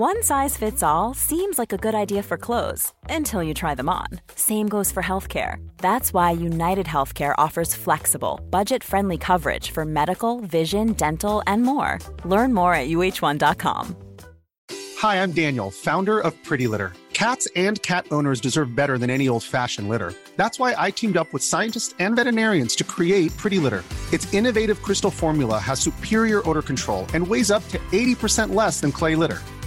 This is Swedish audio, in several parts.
One size fits all seems like a good idea for clothes until you try them on. Same goes for healthcare. That's why United Healthcare offers flexible, budget friendly coverage for medical, vision, dental, and more. Learn more at uh1.com. Hi, I'm Daniel, founder of Pretty Litter. Cats and cat owners deserve better than any old fashioned litter. That's why I teamed up with scientists and veterinarians to create Pretty Litter. Its innovative crystal formula has superior odor control and weighs up to 80% less than clay litter.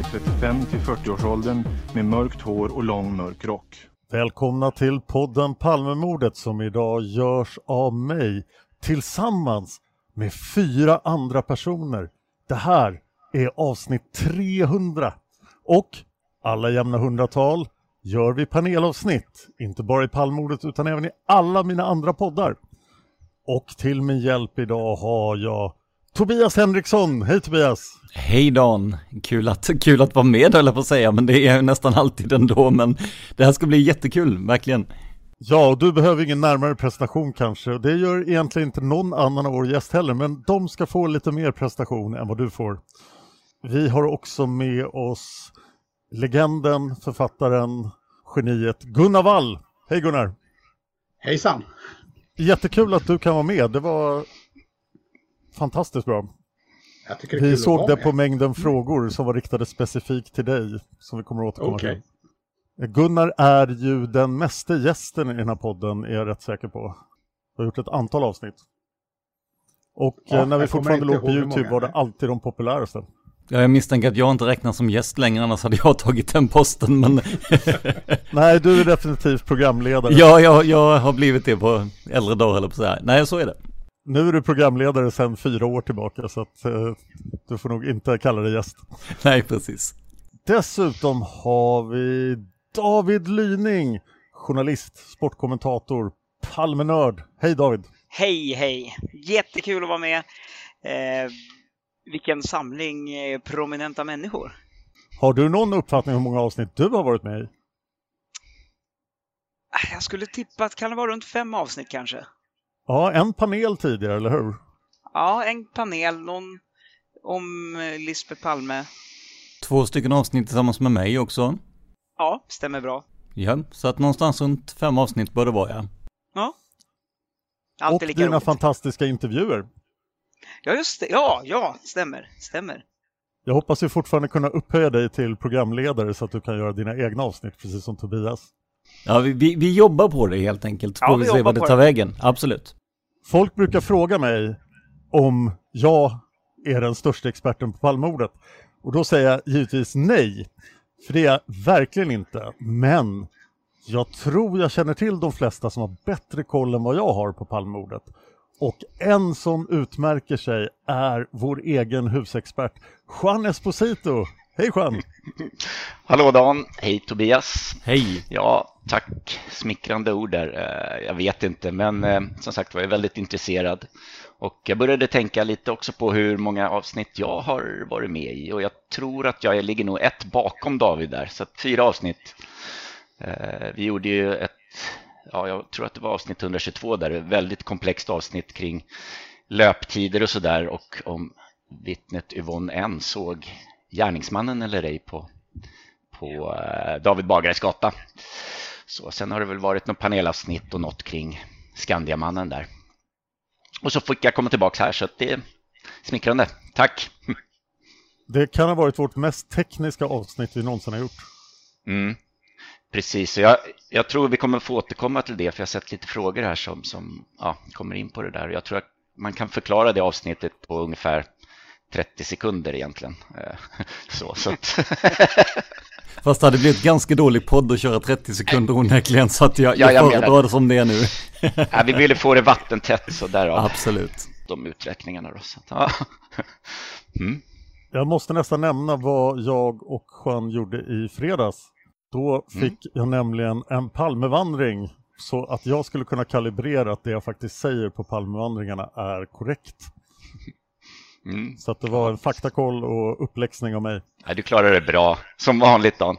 I 35 till 40-årsåldern med mörkt hår och lång mörk rock. Välkomna till podden Palmemordet som idag görs av mig tillsammans med fyra andra personer. Det här är avsnitt 300 och alla jämna hundratal gör vi panelavsnitt, inte bara i Palmemordet utan även i alla mina andra poddar. Och till min hjälp idag har jag Tobias Henriksson. Hej Tobias! Hej Dan! Kul att, kul att vara med höll jag på att säga, men det är jag nästan alltid ändå, men det här ska bli jättekul, verkligen. Ja, och du behöver ingen närmare presentation kanske. Det gör egentligen inte någon annan av vår gäst heller, men de ska få lite mer prestation än vad du får. Vi har också med oss legenden, författaren, geniet Gunnar Wall. Hej Gunnar! Hejsan! Jättekul att du kan vara med. Det var fantastiskt bra. vi såg det på mängden frågor som var riktade specifikt till dig, som vi kommer att återkomma okay. till. Gunnar är ju den meste gästen i den här podden, är jag rätt säker på. Vi har gjort ett antal avsnitt. Och ja, när vi fortfarande låg på YouTube var det alltid de populäraste. Ja, jag misstänker att jag inte räknas som gäst längre, annars hade jag tagit den posten, men... Nej, du är definitivt programledare. Ja, jag, jag har blivit det på äldre dagar, eller på så här. Nej, så är det. Nu är du programledare sedan fyra år tillbaka, så att uh, du får nog inte kalla dig gäst. Nej, precis. Dessutom har vi David Lyning, journalist, sportkommentator, Palmenörd. Hej David! Hej, hej! Jättekul att vara med. Eh vilken samling eh, prominenta människor. Har du någon uppfattning om hur många avsnitt du har varit med i? Äh, jag skulle tippa att kan det vara runt fem avsnitt kanske. Ja, en panel tidigare, eller hur? Ja, en panel, någon om eh, Lisbeth Palme. Två stycken avsnitt tillsammans med mig också. Ja, stämmer bra. Ja, så att någonstans runt fem avsnitt bör det vara, ja. Ja. Alltid Och lika dina roligt. fantastiska intervjuer. Ja, just det. Ja, ja, stämmer, stämmer. Jag hoppas ju fortfarande kunna upphöja dig till programledare så att du kan göra dina egna avsnitt, precis som Tobias. Ja, vi, vi, vi jobbar på det helt enkelt, så ja, får vi, vi se vad det tar det. vägen. Absolut. Folk brukar fråga mig om jag är den största experten på Palmemordet. Och då säger jag givetvis nej, för det är jag verkligen inte. Men jag tror jag känner till de flesta som har bättre koll än vad jag har på Palmemordet. Och en som utmärker sig är vår egen husexpert Juan Esposito. Hej Juan! Hallå Dan! Hej Tobias! Hej! Ja, tack! Smickrande ord där. Eh, jag vet inte, men eh, som sagt var jag väldigt intresserad. Och jag började tänka lite också på hur många avsnitt jag har varit med i och jag tror att jag ligger nog ett bakom David där, så fyra avsnitt. Eh, vi gjorde ju ett ja, jag tror att det var avsnitt 122 där, ett väldigt komplext avsnitt kring löptider och sådär och om vittnet Yvonne N såg gärningsmannen eller ej på, på eh, David Bagares gata. Så sen har det väl varit något panelavsnitt och något kring Skandiamannen där. Och så fick jag komma tillbaka här så det är smickrande. Tack! Det kan ha varit vårt mest tekniska avsnitt vi någonsin har gjort. Mm. Precis, jag, jag tror vi kommer få återkomma till det för jag har sett lite frågor här som, som ja, kommer in på det där. Jag tror att man kan förklara det avsnittet på ungefär 30 sekunder egentligen. Eh, så, så att... Fast det hade blivit ganska dålig podd att köra 30 sekunder onekligen så att jag, jag, jag föredrar det som det är nu. ja, vi ville få det vattentätt så därav Absolut. de uträkningarna. Då, så att, ja. mm. Jag måste nästan nämna vad jag och Juan gjorde i fredags. Då fick mm. jag nämligen en Palmevandring så att jag skulle kunna kalibrera att det jag faktiskt säger på Palmevandringarna är korrekt. Mm. Så att det var en faktakoll och uppläxning av mig. Ja, du klarade det bra, som vanligt Dan.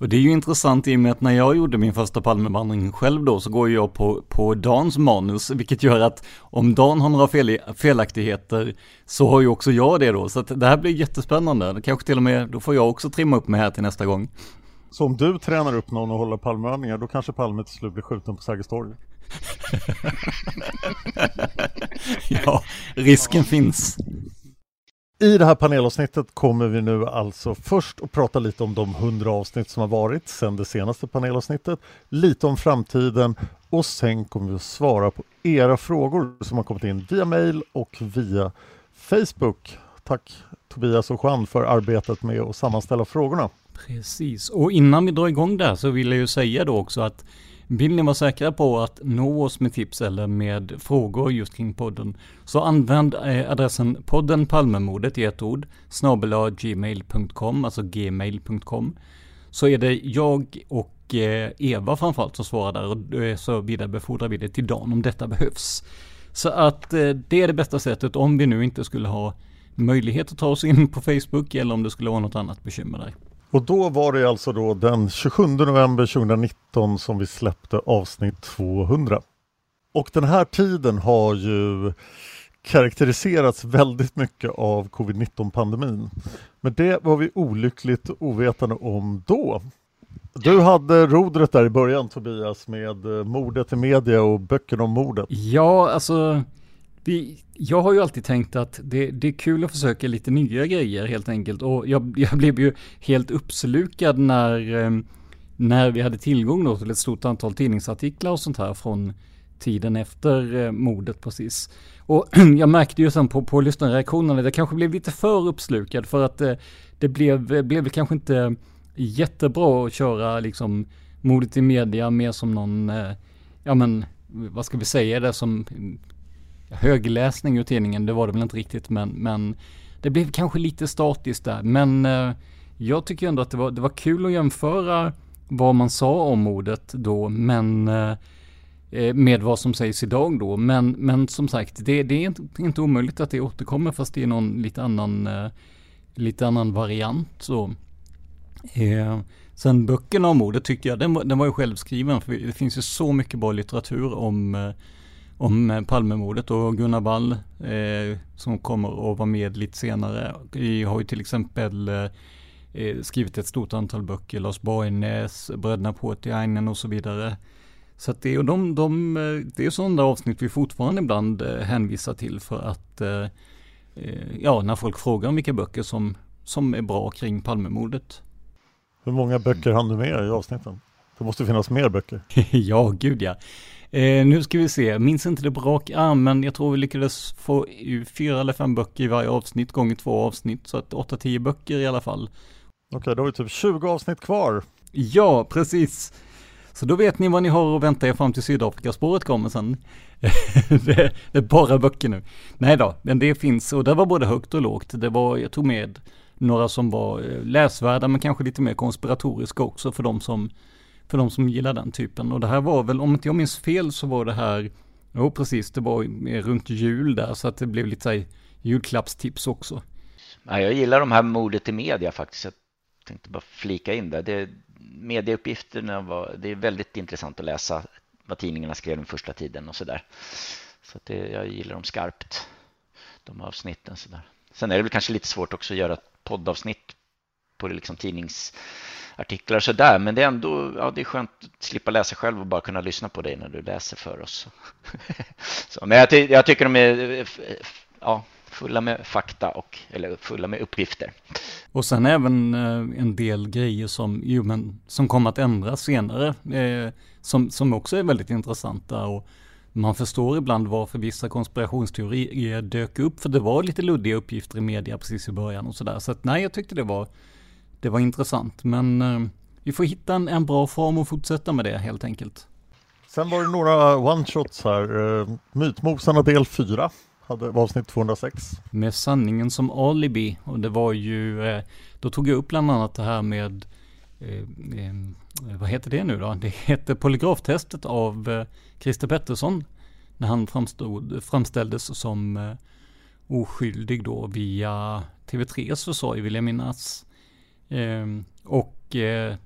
Och det är ju intressant i och med att när jag gjorde min första Palmevandring själv då så går jag på, på Dans manus, vilket gör att om Dan har några fel, felaktigheter så har ju också jag det då. Så att det här blir jättespännande. Kanske till och med, då får jag också trimma upp mig här till nästa gång. Så om du tränar upp någon och håller Palmevandringar då kanske Palme till slut blir skjuten på Sergels torg? ja, risken finns. I det här panelavsnittet kommer vi nu alltså först att prata lite om de hundra avsnitt som har varit sedan det senaste panelavsnittet, lite om framtiden och sen kommer vi att svara på era frågor som har kommit in via mail och via Facebook. Tack Tobias och Juan för arbetet med att sammanställa frågorna. Precis, och innan vi drar igång där så vill jag ju säga då också att vill ni vara säkra på att nå oss med tips eller med frågor just kring podden så använd eh, adressen podden Palmemordet i ett ord snabel gmail.com, alltså gmail.com. Så är det jag och eh, Eva framförallt som svarar där och eh, så vidarebefordrar vi det till Dan om detta behövs. Så att det är det bästa sättet om vi nu inte skulle ha möjlighet att ta oss in på Facebook eller om det skulle vara något annat bekymmer där. Och då var det alltså då den 27 november 2019 som vi släppte avsnitt 200. Och den här tiden har ju karaktäriserats väldigt mycket av covid-19 pandemin. Men det var vi olyckligt ovetande om då. Du hade rodret där i början Tobias med eh, mordet i media och böckerna om mordet. Ja, alltså det, jag har ju alltid tänkt att det, det, är kul att försöka lite nya grejer helt enkelt. Och jag, jag blev ju helt uppslukad när, eh, när vi hade tillgång då till ett stort antal tidningsartiklar och sånt här från tiden efter eh, mordet precis. Och jag märkte ju sen på, på lyssnarreaktionerna att jag kanske blev lite för uppslukad för att det, det blev, blev kanske inte jättebra att köra liksom mordet i media mer som någon, ja men vad ska vi säga det som högläsning ur tidningen, det var det väl inte riktigt, men, men det blev kanske lite statiskt där. Men eh, jag tycker ändå att det var, det var kul att jämföra vad man sa om mordet då, men eh, eh, med vad som sägs idag då. Men, men som sagt, det, det är inte, inte omöjligt att det återkommer fast det är någon lite annan, eh, lite annan variant. Så. Eh, sen böckerna om mordet tycker jag, den var, den var ju självskriven för det finns ju så mycket bra litteratur om eh, om eh, Palmemordet och Gunnar Wall eh, som kommer att vara med lite senare. Vi har ju till exempel eh, eh, skrivit ett stort antal böcker, Lars Borgnäs, Bröderna Portiainen och så vidare. Så att det, och de, de, eh, det är sådana avsnitt vi fortfarande ibland hänvisar till för att eh, ja, när folk frågar om vilka böcker som, som är bra kring Palmemordet. Hur många böcker hann du med i avsnitten? Det måste finnas mer böcker. ja, gud ja. Eh, nu ska vi se, minns inte det på rak arm, men jag tror vi lyckades få fyra eller fem böcker i varje avsnitt gånger två avsnitt, så att åtta, tio böcker i alla fall. Okej, okay, då har vi typ 20 avsnitt kvar. Ja, precis. Så då vet ni vad ni har att vänta er fram till Sydafrikaspåret kommer sen. det, det, är bara böcker nu. Nej då, men det finns, och det var både högt och lågt. Det var, jag tog med några som var eh, läsvärda, men kanske lite mer konspiratoriska också för de som för de som gillar den typen. Och det här var väl, om inte jag minns fel så var det här, jo precis, det var runt jul där så att det blev lite så julklappstips också. Ja, jag gillar de här mordet i media faktiskt. Jag tänkte bara flika in det. det medieuppgifterna var, det är väldigt intressant att läsa vad tidningarna skrev den första tiden och sådär. Så att det, jag gillar dem skarpt, de avsnitten. Så där. Sen är det väl kanske lite svårt också att göra ett poddavsnitt på liksom artiklar och sådär. Men det är ändå ja, det är skönt att slippa läsa själv och bara kunna lyssna på dig när du läser för oss. så, men jag, ty jag tycker de är ja, fulla med fakta och eller fulla med uppgifter. Och sen även eh, en del grejer som, jo, men, som kommer att ändras senare, eh, som, som också är väldigt intressanta. Och man förstår ibland varför vissa konspirationsteorier dök upp, för det var lite luddiga uppgifter i media precis i början och sådär. Så att nej, jag tyckte det var, det var intressant. Men eh, vi får hitta en, en bra form och fortsätta med det helt enkelt. Sen var det några one-shots här. Eh, Mytmosarna del 4 hade avsnitt 206. Med sanningen som alibi. Och det var ju, eh, då tog jag upp bland annat det här med, eh, eh, vad heter det nu då? Det heter polygraftestet av Christer Pettersson. När han framstod, framställdes som oskyldig då via TV3s försorg vill jag minnas. Ehm, och eh,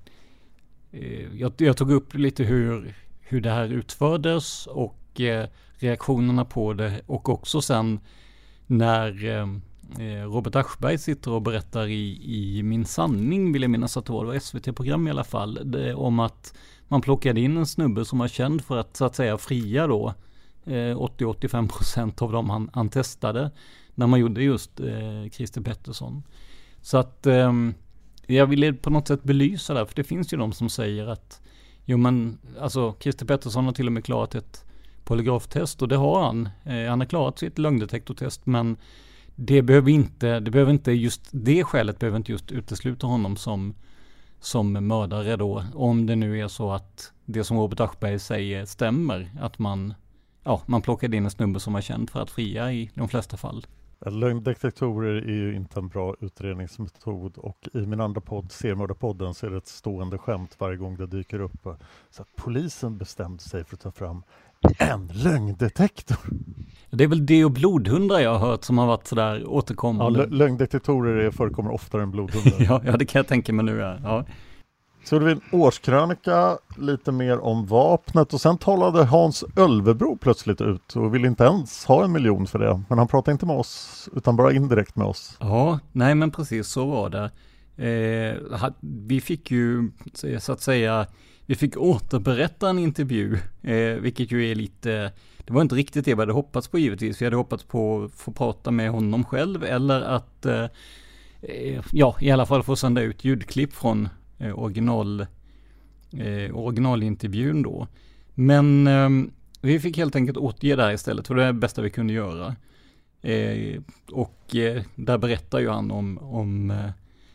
eh, jag, jag, tog upp lite hur, hur det här utfördes och eh, reaktionerna på det. Och också sen när Robert Aschberg sitter och berättar i, i Min sanning, vill jag minnas att det var, det var SVT-program i alla fall, det, om att man plockade in en snubbe som var känd för att så att säga fria då 80-85% av dem han, han, testade när man gjorde just eh, Christer Pettersson. Så att eh, jag ville på något sätt belysa det, för det finns ju de som säger att jo men alltså Christer Pettersson har till och med klarat ett polygraftest och det har han. Eh, han har klarat sitt lögndetektortest men det behöver inte, det behöver inte just det skälet behöver inte just utesluta honom som, som mördare då. Om det nu är så att det som Robert Aschberg säger stämmer. Att man, ja, man plockade in en snubbe som var känd för att fria i de flesta fall. Lögndetektorer är ju inte en bra utredningsmetod och i min andra podd, Seriemördarpodden, så är det ett stående skämt varje gång det dyker upp. Så att polisen bestämde sig för att ta fram en lögndetektor. Det är väl det och blodhundar jag har hört som har varit sådär återkommande. Ja, lögndetektorer förekommer oftare än blodhundar. ja, ja, det kan jag tänka mig nu. Ja. Så gjorde vi en årskrönika, lite mer om vapnet och sen talade Hans Ölvebro plötsligt ut och ville inte ens ha en miljon för det. Men han pratade inte med oss utan bara indirekt med oss. Ja, nej men precis så var det. Eh, vi fick ju så att säga vi fick återberätta en intervju, eh, vilket ju är lite, det var inte riktigt det vi hade hoppats på givetvis. Vi hade hoppats på att få prata med honom själv eller att, eh, eh ja, i alla fall få sända ut ljudklipp från eh, original, eh, originalintervjun då. Men eh, vi fick helt enkelt återge det här istället, för det är det bästa vi kunde göra. Eh, och eh, där berättar ju han om, om eh,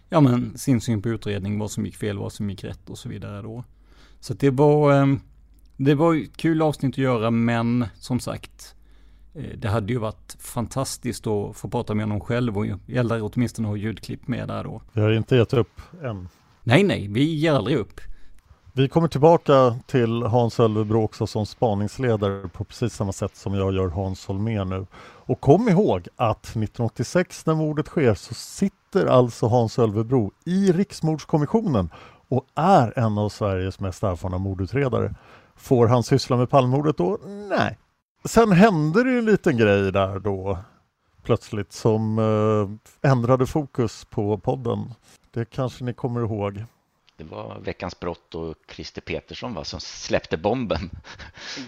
ja, men sin syn på utredning, vad som gick fel, vad som gick rätt och så vidare då. Så det var, ehm, det var kul avsnitt att göra, men som sagt, eh, det hade ju varit fantastiskt att få prata med honom själv och eller åtminstone ha ljudklipp med där då. Vi har inte gett upp än. Nej, nej, vi ger aldrig upp. Vi kommer tillbaka till Hans Ölvebro också som spaningsledare på precis samma sätt som jag gör Hans Holmér nu. Och kom ihåg att 1986 när mordet sker så sitter alltså Hans Ölvebro i Riksmordskommissionen och är en av Sveriges mest erfarna mordutredare. Får han syssla med Palmemordet då? Nej. Sen hände det ju en liten grej där då plötsligt som eh, ändrade fokus på podden. Det kanske ni kommer ihåg. Det var Veckans brott och Christer Petersson va, som släppte bomben.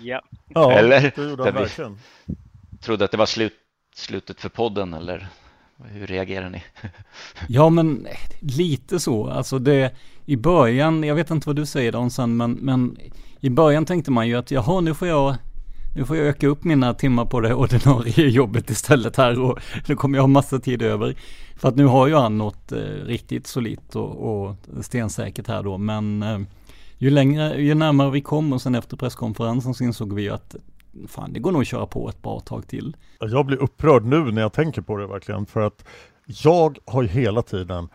Ja, ja eller? det gjorde han verkligen. Trodde att det var slut, slutet för podden eller hur reagerar ni? ja men lite så, alltså det i början, jag vet inte vad du säger Donsan, men, men i början tänkte man ju att jaha, nu får jag nu får jag öka upp mina timmar på det ordinarie jobbet istället här och nu kommer jag ha massa tid över. För att nu har ju han något eh, riktigt solitt och, och stensäkert här då. Men eh, ju längre, ju närmare vi kom och sen efter presskonferensen så insåg vi ju att fan det går nog att köra på ett bra tag till. Alltså, jag blir upprörd nu när jag tänker på det verkligen för att jag har ju hela tiden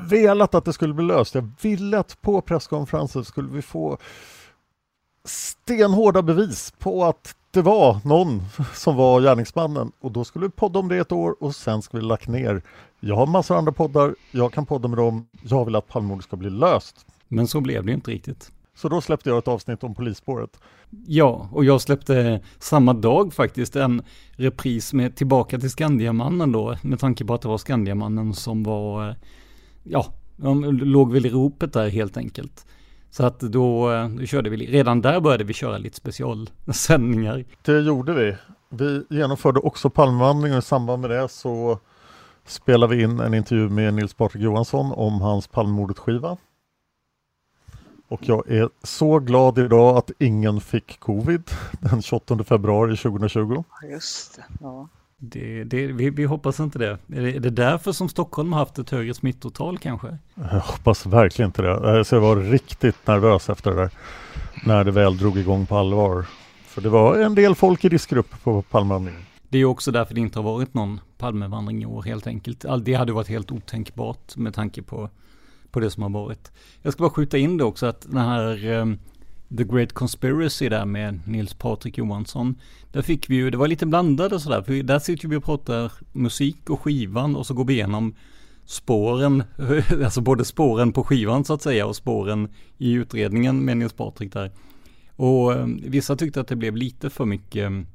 velat att det skulle bli löst. Jag ville att på presskonferensen skulle vi få stenhårda bevis på att det var någon som var gärningsmannen och då skulle vi podda om det ett år och sen skulle vi lagt ner. Jag har massor andra poddar, jag kan podda med dem, jag vill att Palmemordet ska bli löst. Men så blev det inte riktigt. Så då släppte jag ett avsnitt om polisspåret. Ja, och jag släppte samma dag faktiskt en repris med Tillbaka till Skandiamannen då, med tanke på att det var Skandiamannen som var, ja, de låg väl i ropet där helt enkelt. Så att då, eh, då körde vi, redan där började vi köra lite specialsändningar. Det gjorde vi. Vi genomförde också Palmevandringen och i samband med det så spelade vi in en intervju med Nils Patrik Johansson om hans Palmemordet-skiva. Och jag är så glad idag att ingen fick covid den 28 februari 2020. Just det, ja. Det, det, vi, vi, hoppas inte det. Är, det. är det därför som Stockholm har haft ett högre smittotal kanske? Jag hoppas verkligen inte det. Så jag var riktigt nervös efter det där. När det väl drog igång på allvar. För det var en del folk i riskgrupp på Palmevandringen. Det är också därför det inte har varit någon Palmevandring i år helt enkelt. Det hade varit helt otänkbart med tanke på, på det som har varit. Jag ska bara skjuta in det också att den här um, The Great Conspiracy där med Nils Patrik Johansson. Där fick vi ju, det var lite blandade sådär, för där sitter vi och pratar musik och skivan och så går vi igenom spåren, alltså både spåren på skivan så att säga och spåren i utredningen med Nils Patrik där. Och ehm, vissa tyckte att det blev lite för mycket, ehm,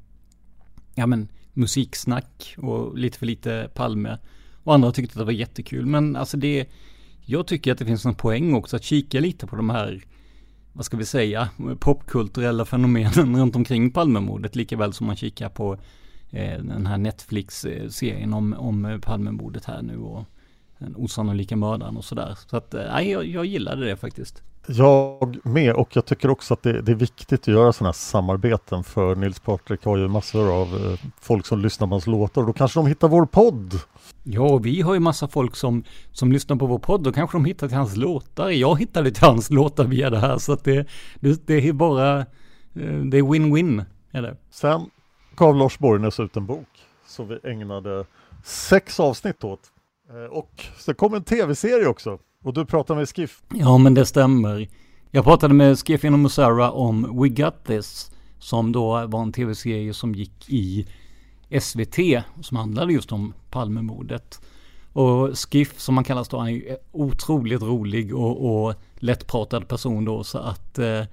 ja men musiksnack och lite för lite Palme. Och andra tyckte att det var jättekul. Men alltså det, jag tycker att det finns en poäng också att kika lite på de här, vad ska vi säga, popkulturella fenomenen runt omkring Palmemordet. Lika väl som man kikar på eh, den här Netflix-serien eh, om, om Palmemordet här nu och den osannolika mördaren och sådär. Så att, nej, eh, jag, jag gillade det faktiskt. Jag med och jag tycker också att det, det är viktigt att göra sådana här samarbeten för Nils Patrik har ju massor av eh, folk som lyssnar på hans låtar och då kanske de hittar vår podd. Ja, vi har ju massa folk som, som lyssnar på vår podd. Då kanske de hittar till hans låtar. Jag hittade till hans låtar via det här. Så att det, det, det är bara, eh, det är win-win. Sen gav Lars Borgnäs ut en bok som vi ägnade sex avsnitt åt. Eh, och så kom en tv-serie också. Och du pratade med Skiff? Ja, men det stämmer. Jag pratade med Skiff och Musara om We Got This. Som då var en tv-serie som gick i SVT. Som handlade just om Palmemordet. Och Skiff som man kallas då, han är ju otroligt rolig och, och lättpratad person då. Så att, eh,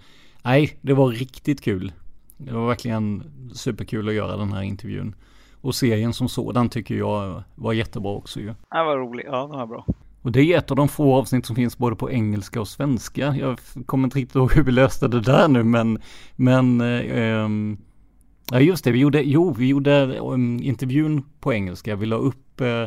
nej, det var riktigt kul. Det var verkligen superkul att göra den här intervjun. Och serien som sådan tycker jag var jättebra också ju. Ja, var rolig. Ja, den var bra. Och det är ett av de få avsnitt som finns både på engelska och svenska. Jag kommer inte riktigt ihåg hur vi löste det där nu men, men um, Ja just det, vi gjorde, jo vi gjorde um, intervjun på engelska. Vi la upp uh,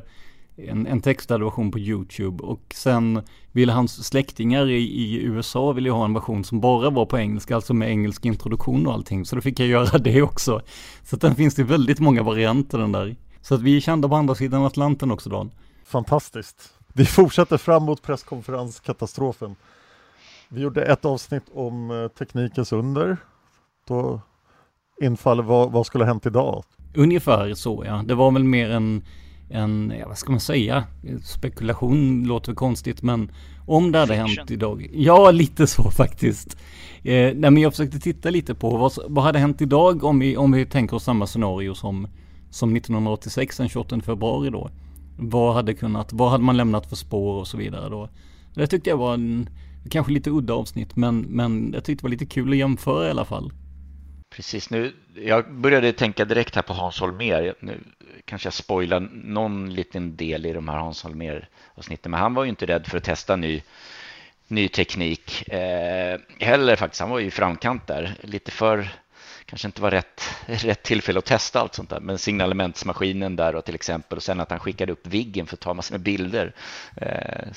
en, en textad version på YouTube och sen ville hans släktingar i, i USA ville ha en version som bara var på engelska, alltså med engelsk introduktion och allting. Så då fick jag göra det också. Så att den finns det väldigt många varianter den där. Så att vi är kända på andra sidan Atlanten också Dan. Fantastiskt. Vi fortsätter fram mot presskonferenskatastrofen. Vi gjorde ett avsnitt om eh, teknikens under. Då infaller vad, vad skulle ha hänt idag? Ungefär så ja. Det var väl mer en, en ja, vad ska man säga, spekulation låter konstigt men om det hade hänt idag. Ja, lite så faktiskt. Eh, nej, men jag försökte titta lite på vad, vad hade hänt idag om vi, om vi tänker oss samma scenario som, som 1986 den 28 februari då. Vad hade kunnat, vad hade man lämnat för spår och så vidare då. Det tyckte jag var en, kanske lite udda avsnitt men, men jag tyckte det var lite kul att jämföra i alla fall. Precis, nu, jag började tänka direkt här på Hans Holmér. Nu kanske jag spoilar någon liten del i de här Hans Holmér-avsnitten, men han var ju inte rädd för att testa ny, ny teknik eh, heller faktiskt. Han var ju i framkant där, lite för kanske inte var rätt, rätt tillfälle att testa allt sånt där. Men signalementsmaskinen där och till exempel och sen att han skickade upp Viggen för att ta massor med bilder. Eh,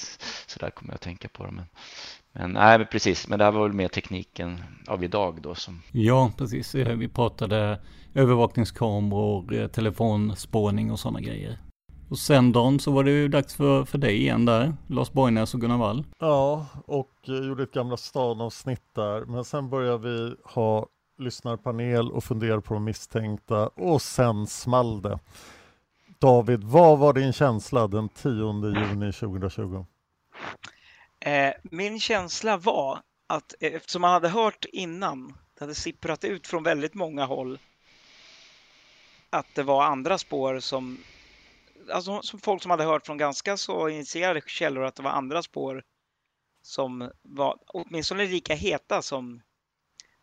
så där kommer jag att tänka på. Men, men nej, precis. Men det här var väl mer tekniken av idag då som. Ja, precis. Eh, vi pratade övervakningskameror, eh, telefonspårning och sådana grejer. Och sen dagen så var det ju dags för, för dig igen där, Lars Borgnäs och Gunnar Wall. Ja, och gjorde ett Gamla stan-avsnitt där. Men sen började vi ha lyssnarpanel och funderar på de misstänkta och sen small det. David, vad var din känsla den 10 juni 2020? Eh, min känsla var att eh, eftersom man hade hört innan, det hade sipprat ut från väldigt många håll, att det var andra spår som, alltså som folk som hade hört från ganska så initierade källor att det var andra spår som var åtminstone lika heta som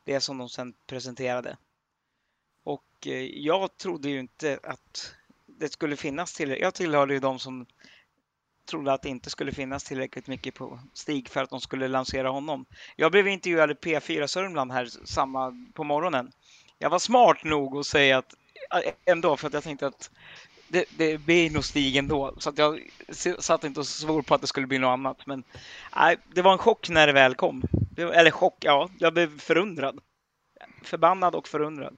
det som de sen presenterade. Och eh, jag trodde ju inte att det skulle finnas tillräckligt. Jag tillhörde ju de som trodde att det inte skulle finnas tillräckligt mycket på Stig för att de skulle lansera honom. Jag blev intervjuad i P4 Sörmland här samma på morgonen. Jag var smart nog att säga att ändå för att jag tänkte att det, det blir nog Stig ändå. Så att jag satt inte och svor på att det skulle bli något annat. Men nej, det var en chock när det väl kom. Eller chock, ja, jag blev förundrad. Förbannad och förundrad.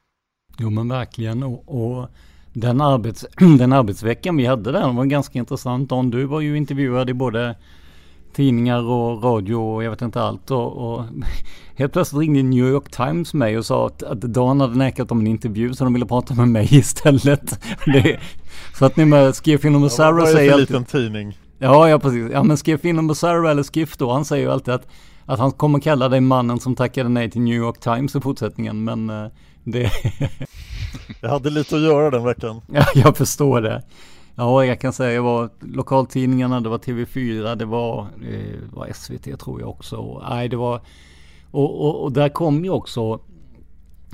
Jo men verkligen och, och den, arbets, den arbetsveckan vi hade där var ganska intressant. Don, du var ju intervjuad i både tidningar och radio och jag vet inte allt. Och, och helt plötsligt ringde New York Times mig och sa att, att Dan hade nekat om en intervju så de ville prata med mig istället. Det, så att ni med Skefin och ja, säger alltid... liten tidning? Ja, ja precis. Ja men Skefin och Massaro eller Skiff då, han säger ju alltid att, att han kommer kalla dig mannen som tackade nej till New York Times i fortsättningen. Men uh, det jag hade lite att göra den veckan. Ja, jag förstår det. Ja, jag kan säga det var lokaltidningarna, det var TV4, det var, det var SVT tror jag också. Nej, det var, och, och, och, där kom ju också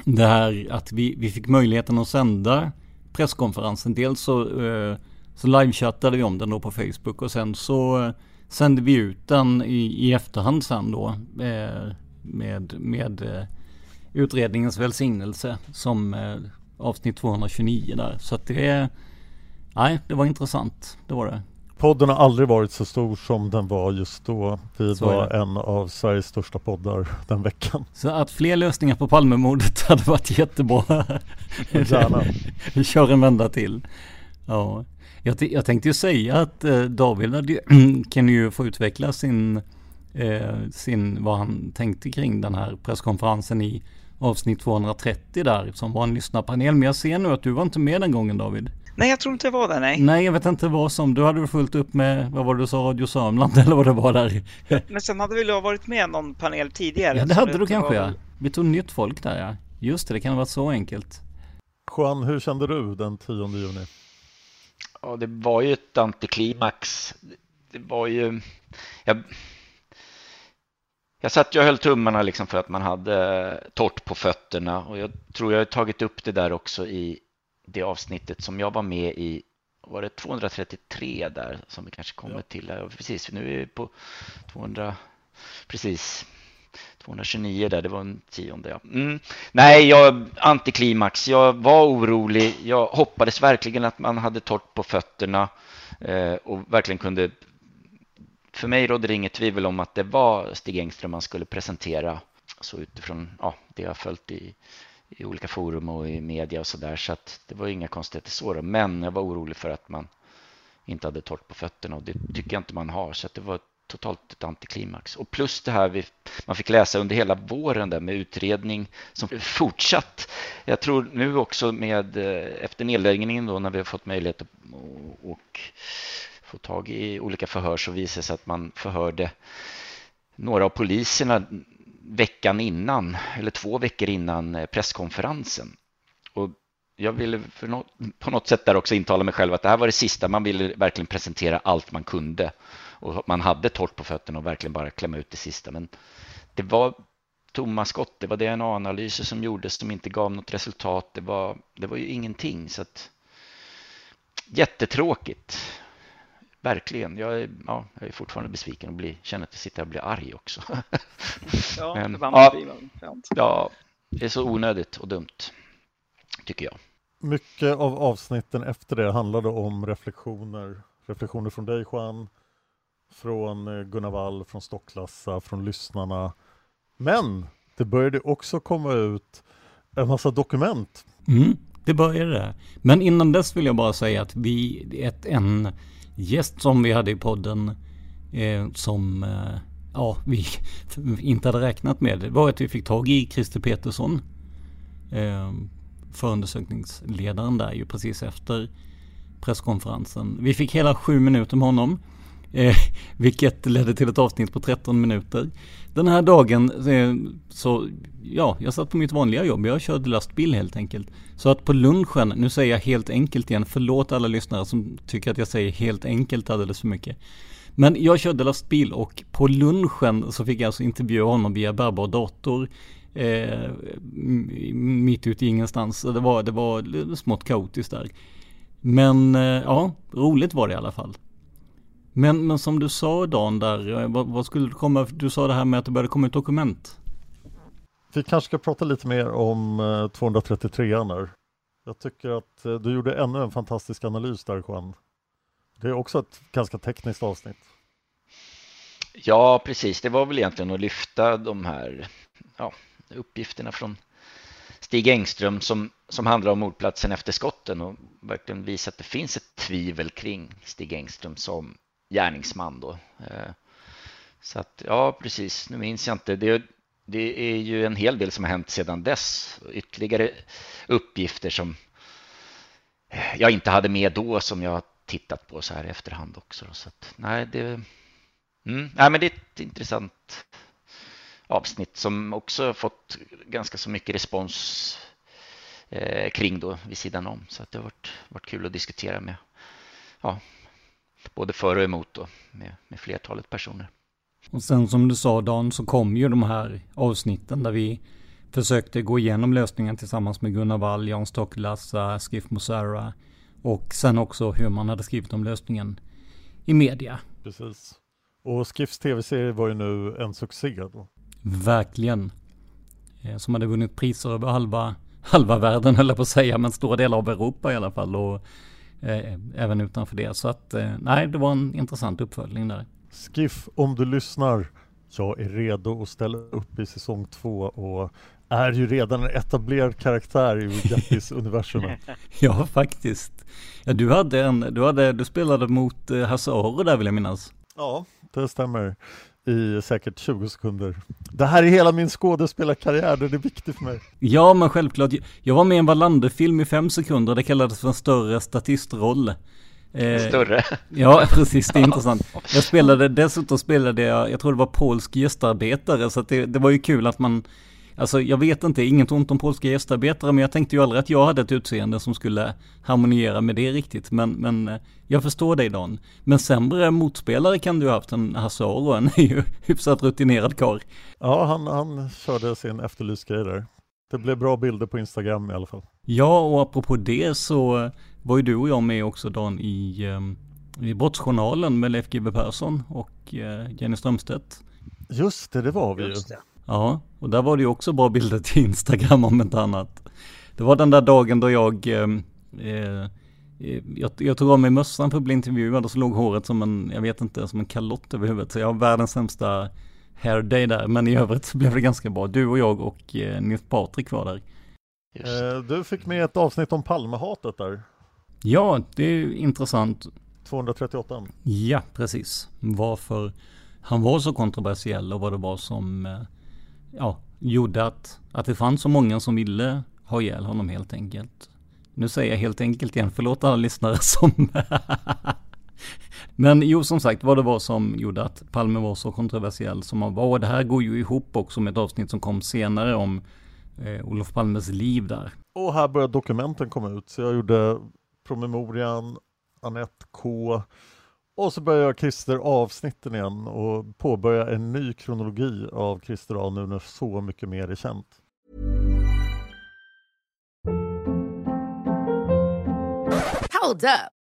det här att vi, vi fick möjligheten att sända presskonferensen. Dels så, eh, så livechattade vi om den då på Facebook och sen så eh, sände vi ut den i, i efterhand sen då eh, med, med eh, utredningens välsignelse som eh, avsnitt 229 där. Så att det är Nej, det var intressant. Det var det. Podden har aldrig varit så stor som den var just då. Vi så var en av Sveriges största poddar den veckan. Så att fler lösningar på Palmemordet hade varit jättebra. Gärna. Vi kör en vända till. Ja. Jag, jag tänkte ju säga att eh, David hade, kan ju få utveckla sin, eh, sin, vad han tänkte kring den här presskonferensen i avsnitt 230 där som var en lyssnarpanel. Men jag ser nu att du var inte med den gången David. Nej, jag tror inte jag var där, nej. Nej, jag vet inte vad som. Du hade fullt upp med, vad var det du sa, Radio Sörmland eller vad det var där. Men sen hade väl jag varit med någon panel tidigare? Ja, det hade du kanske ja. Vi tog nytt folk där ja. Just det, det kan vara så enkelt. Juan, hur kände du den 10 juni? Ja, det var ju ett antiklimax. Det var ju... Jag, jag satt och höll tummarna liksom för att man hade torrt på fötterna och jag tror jag har tagit upp det där också i det avsnittet som jag var med i var det 233 där som vi kanske kommer ja. till. Här. Precis, nu är vi på 200, precis 229 där, det var en tionde. Ja. Mm. Nej, jag, antiklimax. Jag var orolig. Jag hoppades verkligen att man hade torrt på fötterna eh, och verkligen kunde. För mig råder det inget tvivel om att det var Stig Engström man skulle presentera. Så utifrån ja, det jag följt i i olika forum och i media och sådär. Så att det var inga konstigheter så. Då. Men jag var orolig för att man inte hade torrt på fötterna och det tycker jag inte man har. Så att det var totalt ett antiklimax. Och plus det här vi, man fick läsa under hela våren där med utredning som fortsatt. Jag tror nu också med eh, efter nedläggningen då när vi har fått möjlighet att och, och få tag i olika förhör så visade det sig att man förhörde några av poliserna veckan innan, eller två veckor innan eh, presskonferensen. Och jag ville något, på något sätt där också intala mig själv att det här var det sista. Man ville verkligen presentera allt man kunde. Och man hade torrt på fötterna och verkligen bara klämma ut det sista. Men det var tomma skott. Det var DNA-analyser som gjordes som inte gav något resultat. Det var, det var ju ingenting. Så att, jättetråkigt. Verkligen. Jag är, ja, jag är fortfarande besviken och blir, känner att jag sitter och blir arg också. ja, Men, ja, ja, det är så onödigt och dumt, tycker jag. Mycket av avsnitten efter det handlade om reflektioner. Reflektioner från dig Juan, från eh, Gunnar Wall, från Stocklassa, från lyssnarna. Men det började också komma ut en massa dokument. Mm, det började det. Men innan dess vill jag bara säga att vi, ett, en gäst som vi hade i podden eh, som eh, ja, vi inte hade räknat med var att vi fick tag i Christer Petersson. Eh, förundersökningsledaren där ju precis efter presskonferensen. Vi fick hela sju minuter med honom. Eh, vilket ledde till ett avsnitt på 13 minuter. Den här dagen eh, så, ja, jag satt på mitt vanliga jobb. Jag körde lastbil helt enkelt. Så att på lunchen, nu säger jag helt enkelt igen, förlåt alla lyssnare som tycker att jag säger helt enkelt alldeles för mycket. Men jag körde lastbil och på lunchen så fick jag alltså intervjua honom via bärbar dator. Eh, mitt ute i ingenstans. Det var, det var smått kaotiskt där. Men eh, ja, roligt var det i alla fall. Men, men som du sa Dan där, eh, vad, vad skulle det komma, du sa det här med att det började komma ut dokument. Vi kanske ska prata lite mer om 233 eh, nu. Jag tycker att eh, du gjorde ännu en fantastisk analys där Juan. Det är också ett ganska tekniskt avsnitt. Ja, precis. Det var väl egentligen att lyfta de här ja, uppgifterna från Stig Engström som, som handlar om mordplatsen efter skotten och verkligen visa att det finns ett tvivel kring Stig Engström som gärningsman då. Eh, så att ja, precis. Nu minns jag inte. Det, det är ju en hel del som har hänt sedan dess. Ytterligare uppgifter som jag inte hade med då som jag har tittat på så här i efterhand också. Så att, nej, det, mm, nej, men det är ett intressant avsnitt som också fått ganska så mycket respons eh, kring då vid sidan om. Så att det har varit, varit kul att diskutera med ja, både för och emot då, med, med flertalet personer. Och sen som du sa Dan så kom ju de här avsnitten där vi försökte gå igenom lösningen tillsammans med Gunnar Wall, Jan Stocklassa, Skiff Mosara och sen också hur man hade skrivit om lösningen i media. Precis. Och Skiffs tv-serie var ju nu en succé då. Verkligen. Eh, som hade vunnit priser över halva, halva världen höll jag på att säga, men stora delar av Europa i alla fall. Och eh, även utanför det. Så att eh, nej, det var en intressant uppföljning där. Skiff, om du lyssnar, jag är redo att ställa upp i säsong två och är ju redan en etablerad karaktär i Gattis-universumet. ja, faktiskt. Ja, du hade en, du hade, du spelade mot eh, Hasse Aro där vill jag minnas. Ja, det stämmer i säkert 20 sekunder. Det här är hela min skådespelarkarriär, det är viktigt för mig. Ja, men självklart. Jag var med i en Wallander-film i fem sekunder, det kallades för en större statistroll. Eh, större? Ja, precis, det är intressant. Jag spelade, dessutom spelade jag, jag tror det var polsk gästarbetare, så det, det var ju kul att man Alltså jag vet inte, inget ont om polska gästarbetare, men jag tänkte ju aldrig att jag hade ett utseende som skulle harmoniera med det riktigt. Men, men eh, jag förstår dig Dan. Men sämre motspelare kan du ha haft än Hasse Aro, han är ju hyfsat rutinerad karl. Ja, han, han körde sin efterlysgrej där. Det blev bra bilder på Instagram i alla fall. Ja, och apropå det så var ju du och jag med också Dan i, ehm, i Brottsjournalen med Leif GW Persson och eh, Jenny Strömstedt. Just det, det var vi ju. Ja, och där var det ju också bra bilder till Instagram om inte annat. Det var den där dagen då jag, ehm, eh, jag, jag tog av mig mössan för att bli intervjuad och så låg håret som en, jag vet inte, som en kalott över huvudet. Så jag har världens sämsta hair day där, men i övrigt så blev det ganska bra. Du och jag och eh, Nils Patrik var där. Eh, du fick med ett avsnitt om Palmehatet där. Ja, det är intressant. 238. Ja, precis. Varför han var så kontroversiell och vad det var som eh, ja, gjorde att, att det fanns så många som ville ha ihjäl honom helt enkelt. Nu säger jag helt enkelt igen, förlåt alla lyssnare som... Men jo, som sagt, vad det var som gjorde att Palme var så kontroversiell som han var. Och det här går ju ihop också med ett avsnitt som kom senare om eh, Olof Palmes liv där. Och här började dokumenten komma ut, så jag gjorde promemorian, Annette K och så börjar Christer avsnitten igen och påbörjar en ny kronologi av Christer A nu när så mycket mer är känt. Hold up.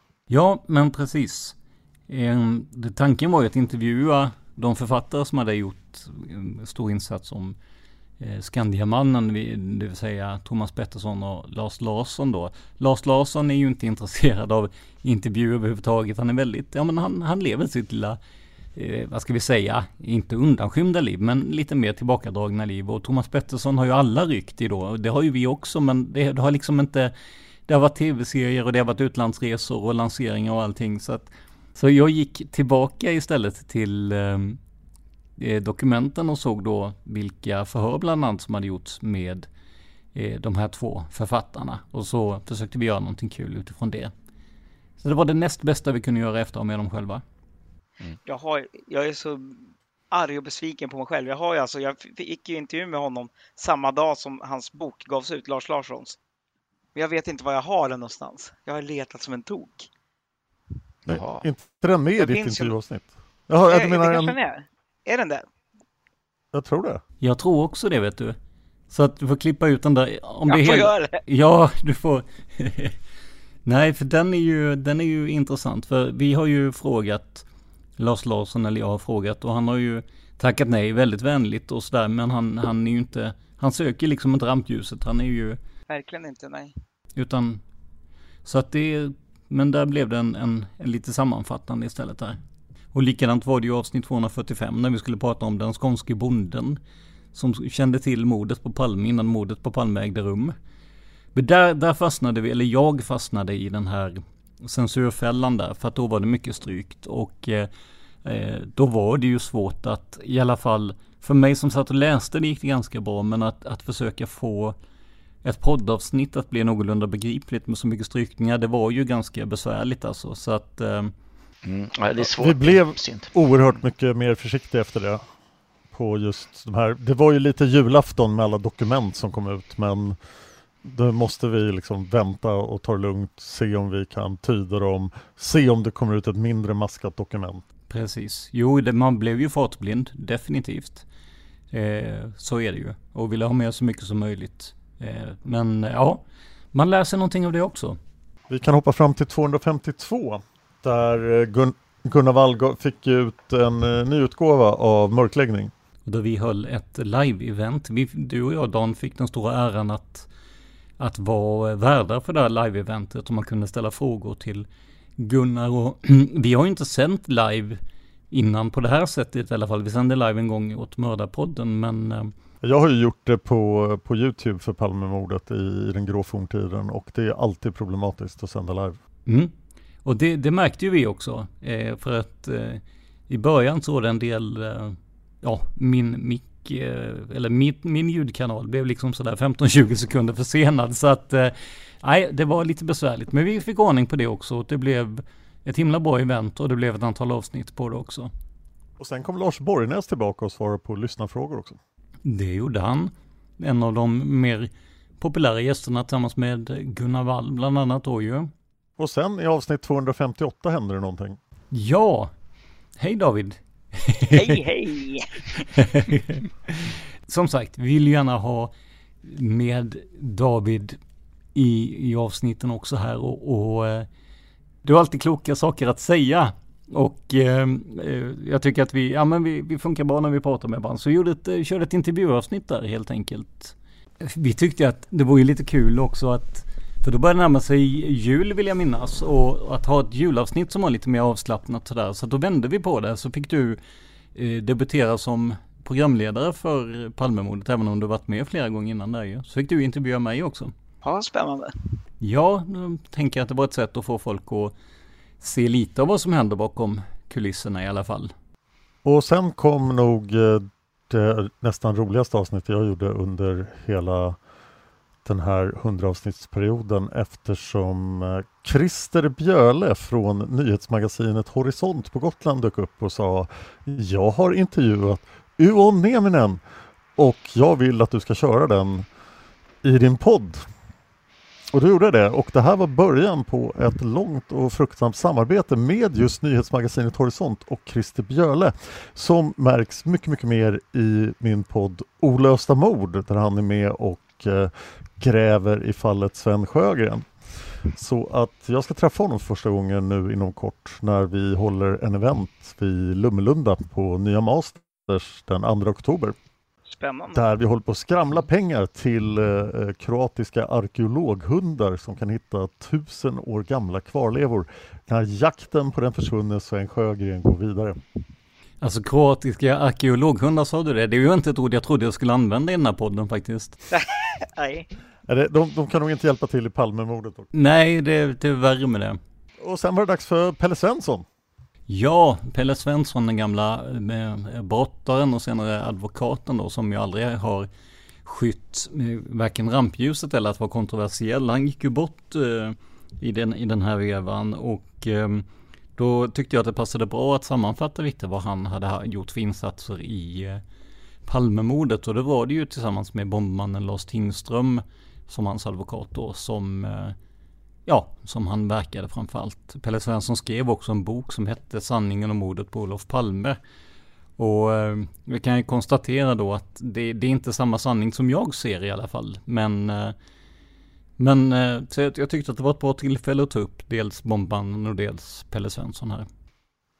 Ja, men precis. Ehm, tanken var ju att intervjua de författare som hade gjort en stor insats om eh, Skandiamannen, det vill säga Thomas Pettersson och Lars Larsson då. Lars Larsson är ju inte intresserad av intervjuer överhuvudtaget. Han är väldigt, ja men han, han lever sitt lilla, eh, vad ska vi säga, inte undanskymda liv, men lite mer tillbakadragna liv. Och Thomas Pettersson har ju alla ryckt i då. Det har ju vi också, men det, det har liksom inte det har varit tv-serier och det har varit utlandsresor och lanseringar och allting. Så, att, så jag gick tillbaka istället till ehm, eh, dokumenten och såg då vilka förhör bland annat som hade gjorts med eh, de här två författarna. Och så försökte vi göra någonting kul utifrån det. Så det var det näst bästa vi kunde göra efter med dem själva. Mm. Jag, har, jag är så arg och besviken på mig själv. Jag, har ju alltså, jag fick ju intervju med honom samma dag som hans bok gavs ut, Lars Larssons. Men jag vet inte var jag har den någonstans. Jag har letat som en tok. Nej, inte den med i ditt intervjuavsnitt? Jaha, du menar en... är. Är den där? Jag tror det. Jag tror också det, vet du. Så att du får klippa ut den där. Om jag det får helt... göra det. Ja, du får. Nej, för den är, ju, den är ju intressant. För vi har ju frågat Lars Larsson, eller jag har frågat, och han har ju tackat nej väldigt vänligt och sådär. Men han, han är ju inte, han söker liksom inte rampljuset. Han är ju verkligen inte, nej. Utan, så att det, men där blev det en, en, en lite sammanfattande istället där. Och likadant var det ju avsnitt 245 när vi skulle prata om den skånske bonden som kände till mordet på Palme innan mordet på Palme ägde rum. Men där, där fastnade vi, eller jag fastnade i den här censurfällan där för att då var det mycket strykt och eh, eh då var det ju svårt att i alla fall för mig som satt och läste det gick det ganska bra men att, att försöka få ett poddavsnitt att bli någorlunda begripligt med så mycket strykningar. Det var ju ganska besvärligt alltså. Så att... Eh... Mm, ja, det är svårt. Vi blev oerhört mycket mer försiktiga efter det. På just de här. Det var ju lite julafton med alla dokument som kom ut men då måste vi liksom vänta och ta det lugnt, se om vi kan tyda dem, se om det kommer ut ett mindre maskat dokument. Precis. Jo, det, man blev ju fartblind, definitivt. Eh, så är det ju. Och ville ha med så mycket som möjligt. Eh, men ja, man lär sig någonting av det också. Vi kan hoppa fram till 252 där eh, Gun Gunnar Wall fick ut en eh, nyutgåva av Mörkläggning. Då vi höll ett live-event. Du och jag Dan fick den stora äran att, att vara värdar för det här live-eventet och man kunde ställa frågor till Gunnar och vi har ju inte sänt live innan på det här sättet i alla fall. Vi sände live en gång åt Mördarpodden men jag har ju gjort det på, på Youtube för Palmemordet i, i den grå forntiden och det är alltid problematiskt att sända live. Mm. Och det, det, märkte ju vi också. Eh, för att eh, i början så var det en del, eh, ja, min mick, eh, eller min, min ljudkanal blev liksom sådär 15-20 sekunder försenad. Så att, eh, nej, det var lite besvärligt. Men vi fick ordning på det också. Det blev ett himla bra event och det blev ett antal avsnitt på det också. Och sen kom Lars Borgnäs tillbaka och svarade på lyssnarfrågor också. Det gjorde han. En av de mer populära gästerna tillsammans med Gunnar Wall bland annat då ju. Och sen i avsnitt 258 hände det någonting. Ja! Hej David! Hej hej! Som sagt, vi vill gärna ha med David i, i avsnitten också här och, och eh, du har alltid kloka saker att säga. Och eh, eh, jag tycker att vi, ja men vi, vi funkar bra när vi pratar med varandra. Så vi gjorde ett, eh, körde ett intervjuavsnitt där helt enkelt. Vi tyckte att det var ju lite kul också att för då börjar det närma sig jul vill jag minnas och att ha ett julavsnitt som var lite mer avslappnat sådär. Så då vände vi på det så fick du eh, debutera som programledare för Palmemordet även om du varit med flera gånger innan där ju. Så fick du intervjua mig också. Ja, spännande. Ja, då tänker jag att det var ett sätt att få folk att se lite av vad som händer bakom kulisserna i alla fall. Och sen kom nog eh, det nästan roligaste avsnittet jag gjorde under hela den här hundraavsnittsperioden eftersom eh, Christer Bjöle från nyhetsmagasinet Horisont på Gotland dök upp och sa Jag har intervjuat Uon Nieminen och jag vill att du ska köra den i din podd. Och du gjorde det och det här var början på ett långt och fruktsamt samarbete med just nyhetsmagasinet Horisont och Christer Bjöle som märks mycket, mycket mer i min podd Olösta mord där han är med och eh, gräver i fallet Sven Sjögren. Så att jag ska träffa honom första gången nu inom kort när vi håller en event vid Lummelunda på Nya Masters den 2 oktober. Spännande. Där vi håller på att skramla pengar till eh, kroatiska arkeologhundar som kan hitta tusen år gamla kvarlevor när jakten på den försvunne Sven Sjögren går vidare. Alltså kroatiska arkeologhundar sa du det? Det är ju inte ett ord jag trodde jag skulle använda i den här podden faktiskt. Nej. Det, de, de kan nog inte hjälpa till i Palmemordet. Nej, det, det är värre med det. Och sen var det dags för Pelle Svensson. Ja, Pelle Svensson, den gamla eh, brottaren och senare advokaten då, som ju aldrig har skytt eh, varken rampljuset eller att vara kontroversiell. Han gick ju bort eh, i, den, i den här vevan och eh, då tyckte jag att det passade bra att sammanfatta lite vad han hade gjort för insatser i eh, Palmemordet och det var det ju tillsammans med bombmannen Lars Tingström som hans advokat då som eh, ja, som han verkade framförallt. Pelle Svensson skrev också en bok som hette Sanningen om mordet på Olof Palme. Och eh, vi kan ju konstatera då att det, det, är inte samma sanning som jag ser i alla fall. Men, eh, men eh, jag, tyckte att det var ett bra tillfälle att ta upp dels bombmannen och dels Pelle Svensson här.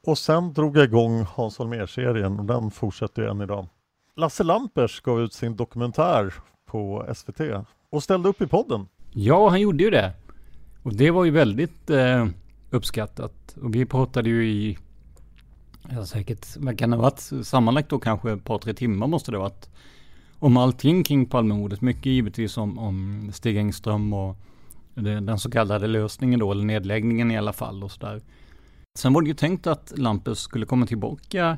Och sen drog jag igång Hans Holmér-serien och den fortsätter ju än idag. Lasse Lampers gav ut sin dokumentär på SVT och ställde upp i podden. Ja, han gjorde ju det. Och det var ju väldigt eh, uppskattat. Och vi pratade ju i, ja säkert, vad kan det ha varit, sammanlagt då kanske ett par, tre timmar måste det ha varit. Om allting kring Palmemordet. Mycket givetvis om, om Stig Engström och det, den så kallade lösningen då, eller nedläggningen i alla fall och sådär. Sen var det ju tänkt att Lampus skulle komma tillbaka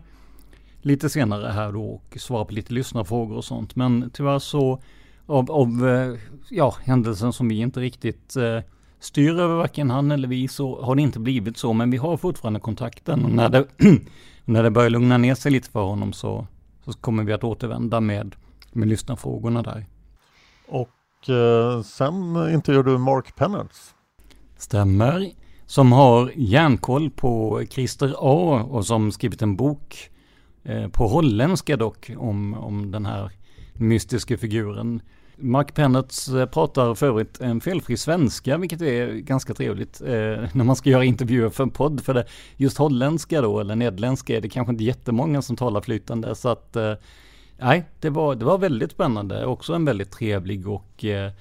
lite senare här då och svara på lite lyssnarfrågor och sånt. Men tyvärr så av, av eh, ja, händelsen som vi inte riktigt eh, styr över varken han eller vi så har det inte blivit så. Men vi har fortfarande kontakten och när det, när det börjar lugna ner sig lite för honom så, så kommer vi att återvända med, med lyssnarfrågorna där. Och eh, sen intervjuar du Mark Pennards. Stämmer. Som har järnkoll på Christer A och som skrivit en bok eh, på holländska dock om, om den här mystiska figuren. Mark Pennertz eh, pratar för övrigt en felfri svenska, vilket är ganska trevligt eh, när man ska göra intervjuer för en podd. För det, just holländska då, eller nederländska, är det kanske inte jättemånga som talar flytande. Så att, eh, nej, det var, det var väldigt spännande. Också en väldigt trevlig och eh,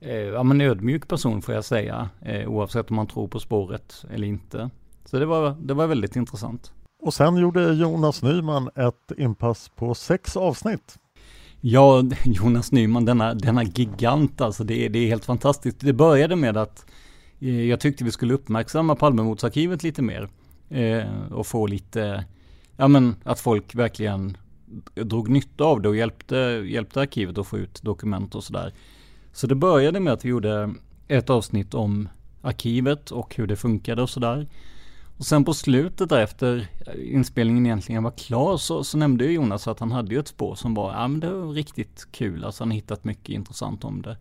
eh ja, men ödmjuk person får jag säga. Eh, oavsett om man tror på spåret eller inte. Så det var, det var väldigt intressant. Och sen gjorde Jonas Nyman ett inpass på sex avsnitt. Ja, Jonas Nyman, denna, denna gigant alltså, det är, det är helt fantastiskt. Det började med att eh, jag tyckte vi skulle uppmärksamma Palmemordsarkivet lite mer. Eh, och få lite, ja men att folk verkligen drog nytta av det och hjälpte, hjälpte arkivet att få ut dokument och sådär. Så det började med att vi gjorde ett avsnitt om arkivet och hur det funkade och sådär. Och sen på slutet där efter inspelningen egentligen var klar så, så nämnde ju Jonas att han hade ju ett spår som var, ja men det var riktigt kul, alltså han hittat mycket intressant om det.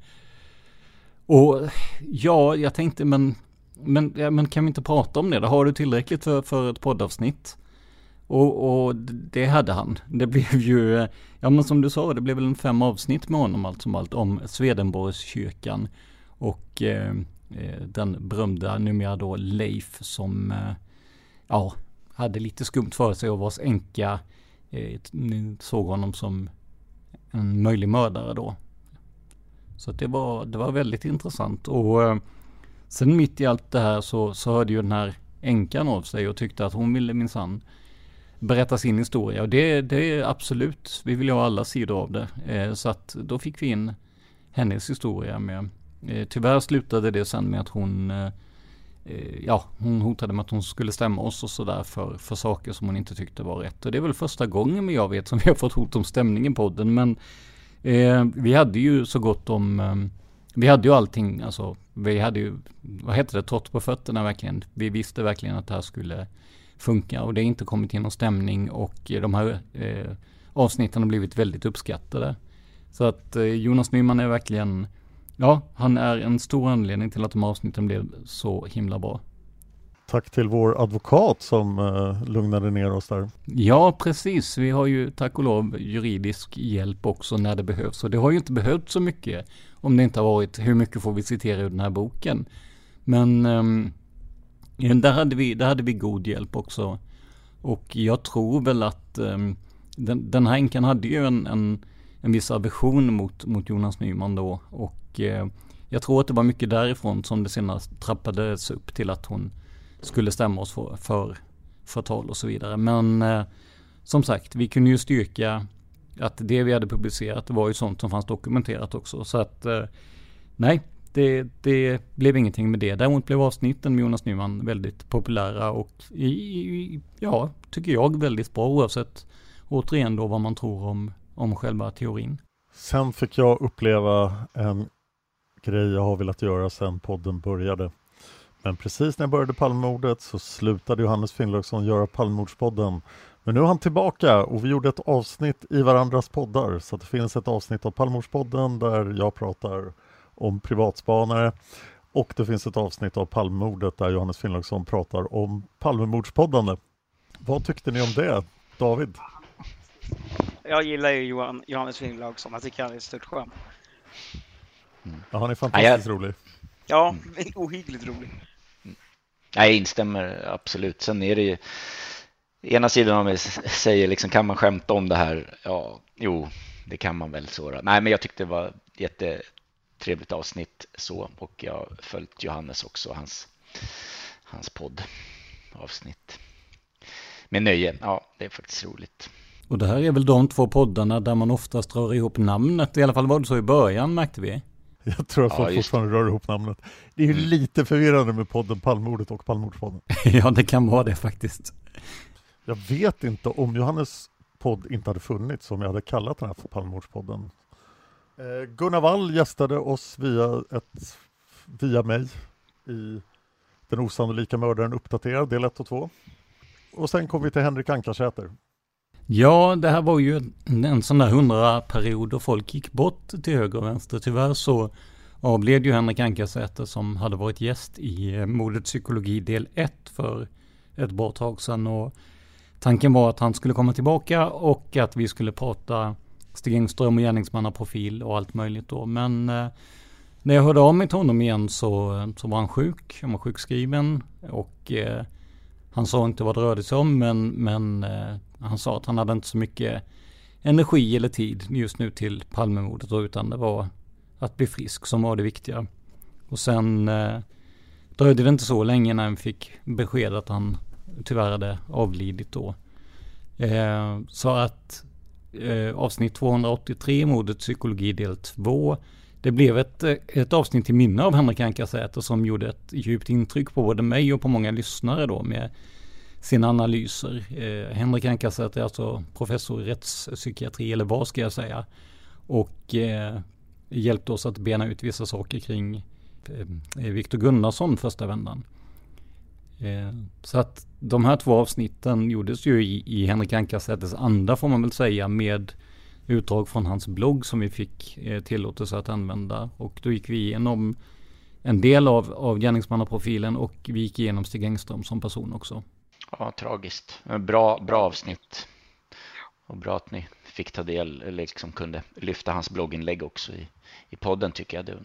Och ja, jag tänkte men, men, ja, men kan vi inte prata om det? Då har du tillräckligt för, för ett poddavsnitt? Och, och, det hade han. Det blev ju, ja men som du sa, det blev väl en fem avsnitt med honom allt som allt om Swedenborgskyrkan. Och eh, eh, den berömda numera då Leif som, eh, ja, hade lite skumt för sig och vars änka eh, såg honom som en möjlig mördare då. Så det var, det var väldigt intressant och eh, sen mitt i allt det här så, så hörde ju den här änkan av sig och tyckte att hon ville minsann berätta sin historia. Och det, det är absolut, vi vill ju ha alla sidor av det. Eh, så att då fick vi in hennes historia med. Eh, tyvärr slutade det sen med att hon eh Eh, ja, hon hotade med att hon skulle stämma oss och sådär för, för saker som hon inte tyckte var rätt. Och det är väl första gången jag vet som vi har fått hot om stämning i podden. Men eh, vi hade ju så gott om eh, vi hade ju allting, alltså vi hade ju, vad heter det, trott på fötterna verkligen. Vi visste verkligen att det här skulle funka och det har inte kommit in någon stämning och eh, de här eh, avsnitten har blivit väldigt uppskattade. Så att eh, Jonas Nyman är verkligen, ja, han är en stor anledning till att de avsnitten blev så himla bra. Tack till vår advokat som uh, lugnade ner oss där. Ja, precis. Vi har ju tack och lov juridisk hjälp också när det behövs. Och det har ju inte behövt så mycket om det inte har varit hur mycket får vi citera ur den här boken. Men um, där, hade vi, där hade vi god hjälp också. Och jag tror väl att um, den, den här änkan hade ju en, en, en viss aversion mot, mot Jonas Nyman då. Och Eh, jag tror att det var mycket därifrån som det senast trappades upp till att hon skulle stämma oss för, för förtal och så vidare. Men eh, som sagt, vi kunde ju styrka att det vi hade publicerat var ju sånt som fanns dokumenterat också. Så att eh, nej, det, det, blev ingenting med det. Däremot blev avsnitten med Jonas Nyman väldigt populära och i, ja, tycker jag väldigt bra oavsett återigen då vad man tror om, om själva teorin. Sen fick jag uppleva en grej jag har velat göra sedan podden började. Men precis när jag började Palmemordet så slutade Johannes Finnlaugsson göra Palmemordspodden. Men nu är han tillbaka och vi gjorde ett avsnitt i varandras poddar. Så det finns ett avsnitt av Palmemordspodden där jag pratar om privatspanare. Och det finns ett avsnitt av Palmemordet där Johannes Finnlaugsson pratar om Palmemordspoddande. Vad tyckte ni om det, David? Jag gillar ju Johan, Johannes Finnlaugsson. Jag tycker han är stört skön. Mm. Ja, han är fantastiskt ja, jag... rolig. Ja, ohyggligt rolig. Jag instämmer absolut. Sen är det ju ena sidan av mig säger liksom kan man skämta om det här? Ja, jo, det kan man väl så. Nej, men jag tyckte det var jätte trevligt avsnitt så och jag har följt Johannes också, hans, hans poddavsnitt. Med nöje, ja det är faktiskt roligt. Och det här är väl de två poddarna där man oftast rör ihop namnet, i alla fall var det så i början märkte vi. Jag tror att folk ja, fortfarande rör ihop namnet. Det är ju mm. lite förvirrande med podden Palmordet och Palmordspodden. ja, det kan vara det faktiskt. Jag vet inte om Johannes podd inte hade funnits, om jag hade kallat den här för Palmordspodden. Eh, Gunnar Wall gästade oss via, ett, via mig i Den osannolika mördaren uppdaterad, del 1 och 2. Och sen kom vi till Henrik Ankarsäter. Ja, det här var ju en sån där hundraperiod då folk gick bort till höger och vänster. Tyvärr så avled ju Henrik Ankarsäter som hade varit gäst i eh, modets Modet psykologi del 1 för ett bra tag sedan. Och tanken var att han skulle komma tillbaka och att vi skulle prata Stig Engström och gärningsmannaprofil och allt möjligt då. Men eh, när jag hörde av mig till honom igen så, så var han sjuk. Han var sjukskriven och eh, han sa inte vad det rörde sig om men, men eh, han sa att han hade inte så mycket energi eller tid just nu till Palmemordet utan det var att bli frisk som var det viktiga. Och sen eh, dröjde det inte så länge när han fick besked att han tyvärr hade avlidit då. Eh, så att eh, avsnitt 283, Mordet psykologi del 2. Det blev ett, eh, ett avsnitt till minne av Henrik Ankarsäter som gjorde ett djupt intryck på både mig och på många lyssnare då med sina analyser. Eh, Henrik Ankarsäter är alltså professor i rättspsykiatri, eller vad ska jag säga. Och eh, hjälpte oss att bena ut vissa saker kring eh, eh, Viktor Gunnarsson första vändan. Eh, så att de här två avsnitten gjordes ju i, i Henrik Ankarsäters anda får man väl säga med utdrag från hans blogg som vi fick eh, tillåtelse att använda. Och då gick vi igenom en del av, av gärningsmannaprofilen och vi gick igenom Stig Engström som person också. Ja, tragiskt. Bra, bra avsnitt. Och bra att ni fick ta del, eller liksom kunde lyfta hans blogginlägg också i, i podden tycker jag. Det...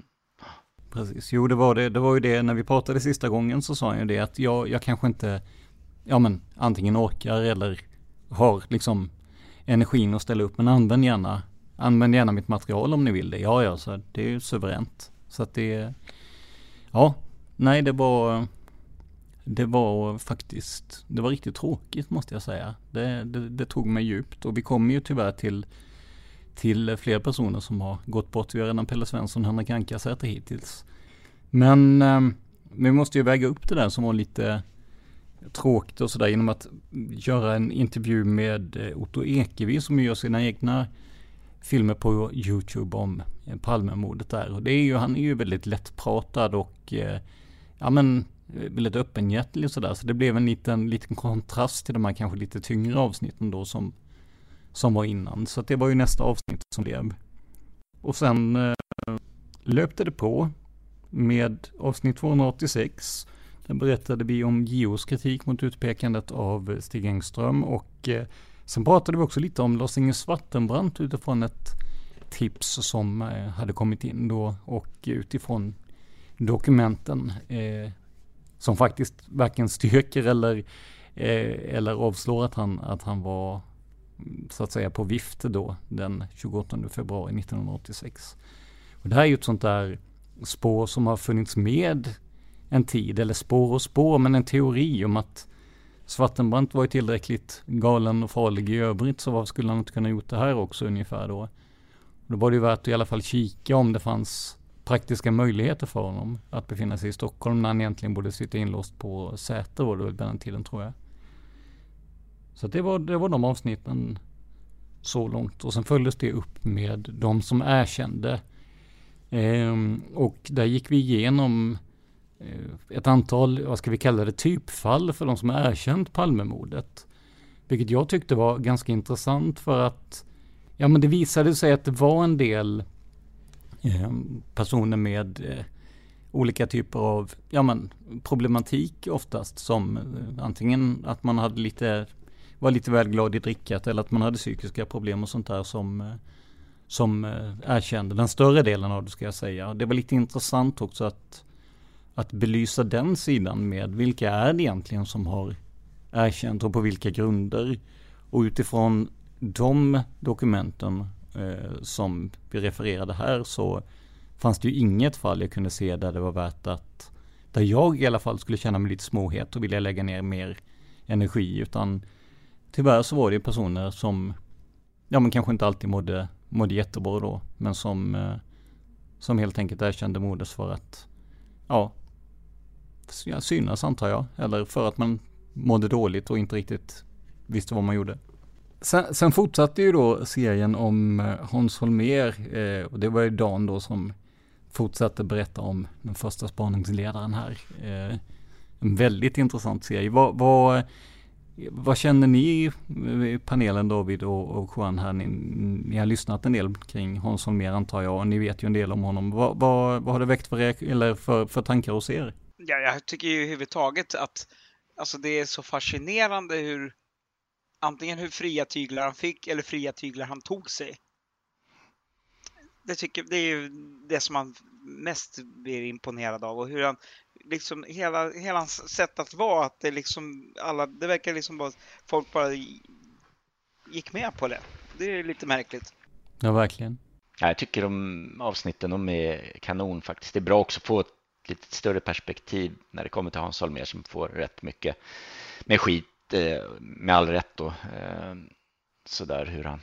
Precis, jo det var det. Det var ju det när vi pratade sista gången så sa han ju det att jag, jag kanske inte, ja men antingen orkar eller har liksom energin att ställa upp. Men använd gärna, använd gärna mitt material om ni vill det. Ja, ja, så det är ju suveränt. Så att det, ja, nej det var, det var faktiskt, det var riktigt tråkigt måste jag säga. Det, det, det tog mig djupt och vi kommer ju tyvärr till till fler personer som har gått bort. Vi har redan Pelle Svensson och Henrik Ankarsäter hittills. Men eh, vi måste ju väga upp det där som var lite tråkigt och sådär genom att göra en intervju med eh, Otto Ekevi som gör sina egna filmer på Youtube om eh, Palmemordet där. Och det är ju, han är ju väldigt lättpratad och eh, ja men Eh, väldigt öppenhjärtig och sådär. Så det blev en liten, liten kontrast till de här kanske lite tyngre avsnitten då som, som var innan. Så det var ju nästa avsnitt som blev. Och sen eh, löpte det på med avsnitt 286 där berättade vi om JOs kritik mot utpekandet av Stig Engström och eh, sen pratade vi också lite om Lars-Inge Svartenbrandt utifrån ett tips som eh, hade kommit in då och utifrån dokumenten eh, som faktiskt varken styrker eller, eh, eller avslår att han, att han var så att säga på vift då den 28 februari 1986. Och det här är ju ett sånt där spår som har funnits med en tid, eller spår och spår, men en teori om att Svartenbrandt var ju tillräckligt galen och farlig i övrigt, så varför skulle han inte kunna gjort det här också ungefär då? Då var det ju värt att i alla fall kika om det fanns praktiska möjligheter för honom att befinna sig i Stockholm när han egentligen borde sitta inlåst på Säter var det väl den tiden tror jag. Så det var, det var de avsnitten så långt och sen följdes det upp med de som erkände. Ehm, och där gick vi igenom eh, ett antal, vad ska vi kalla det, typfall för de som har erkänt Palmemordet. Vilket jag tyckte var ganska intressant för att ja men det visade sig att det var en del Ehm, personer med eh, olika typer av ja, men, problematik oftast som eh, antingen att man hade lite var lite väl glad i drickat eller att man hade psykiska problem och sånt där som eh, som erkände den större delen av det ska jag säga. Det var lite intressant också att att belysa den sidan med vilka är det egentligen som har erkänt och på vilka grunder. Och utifrån de dokumenten Eh, som vi refererade här så fanns det ju inget fall jag kunde se där det var värt att där jag i alla fall skulle känna mig lite småhet och vilja lägga ner mer energi utan tyvärr så var det personer som ja men kanske inte alltid mådde, mådde jättebra då men som eh, som helt enkelt erkände mordet för att ja synas antar jag. Eller för att man mådde dåligt och inte riktigt visste vad man gjorde. Sen, sen fortsatte ju då serien om eh, Hans Holmér eh, och det var ju Dan då som fortsatte berätta om den första spaningsledaren här. Eh, en väldigt intressant serie. Vad, vad, vad känner ni i panelen David och, och Juan här? Ni, ni, har lyssnat en del kring Hans Holmér antar jag och ni vet ju en del om honom. Vad, vad, vad har det väckt för, eller för, för tankar hos er? Ja, jag tycker ju överhuvudtaget att alltså det är så fascinerande hur antingen hur fria tyglar han fick eller fria tyglar han tog sig. Det, tycker, det är ju det som man mest blir imponerad av och hur han liksom hela, hela hans sätt att vara, att det liksom alla, det verkar liksom bara folk bara gick med på det. Det är lite märkligt. Ja, verkligen. Jag tycker de avsnitten de är kanon faktiskt. Det är bra också att få ett lite större perspektiv när det kommer till Hans Holmér som får rätt mycket med skit, Eh, med all rätt då. Eh, sådär hur han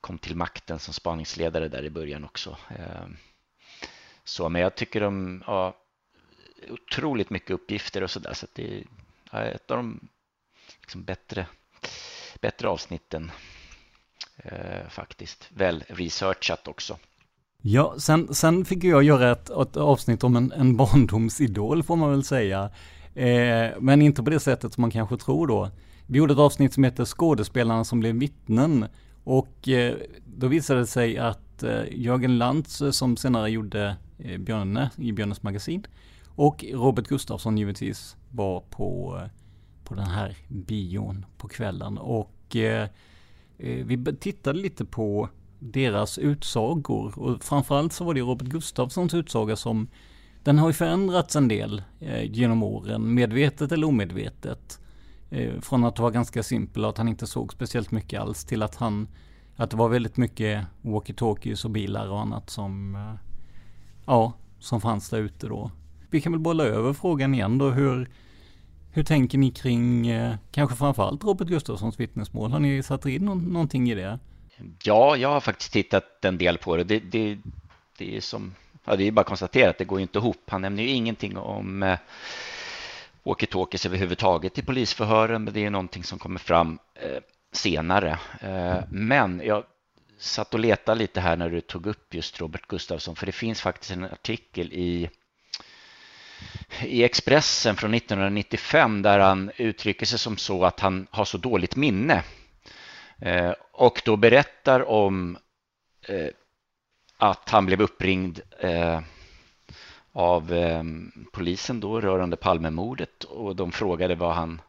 kom till makten som spaningsledare där i början också. Eh, så, men jag tycker de har otroligt mycket uppgifter och sådär så att det är ett av de liksom bättre, bättre avsnitten faktiskt. Väl researchat också. Ja, sen, sen fick jag göra ett, ett avsnitt om en, en barndomsidol får man väl säga. Eh, men inte på det sättet som man kanske tror då. Vi gjorde ett avsnitt som heter Skådespelarna som blev vittnen. Och eh, då visade det sig att eh, Jörgen Lantz eh, som senare gjorde eh, Björne i Björnes magasin och Robert Gustafsson givetvis var på, eh, på den här bion på kvällen. Och eh, eh vi tittade lite på deras utsagor. Och framförallt så var det Robert Gustafssons utsaga som den har ju förändrats en del eh, genom åren, medvetet eller omedvetet. Eh, från att vara ganska simpel och att han inte såg speciellt mycket alls till att han att det var väldigt mycket walkie-talkies och bilar och annat som eh, ja, som fanns där ute då. Vi kan väl bolla över frågan igen då. Hur, hur tänker ni kring eh, kanske framförallt Robert Gustafssons vittnesmål? Har ni satt in någonting i det? Ja, jag har faktiskt tittat en del på det. Det, det, det är som, ja, det är bara att konstatera att det går inte ihop. Han nämner ju ingenting om eh, walkie-talkies överhuvudtaget i polisförhören, men det är någonting som kommer fram eh, senare. Eh, men jag satt och letade lite här när du tog upp just Robert Gustafsson, för det finns faktiskt en artikel i i Expressen från 1995 där han uttrycker sig som så att han har så dåligt minne Eh, och då berättar om eh, att han blev uppringd eh, av eh, polisen då rörande Palmemordet och de frågade vad han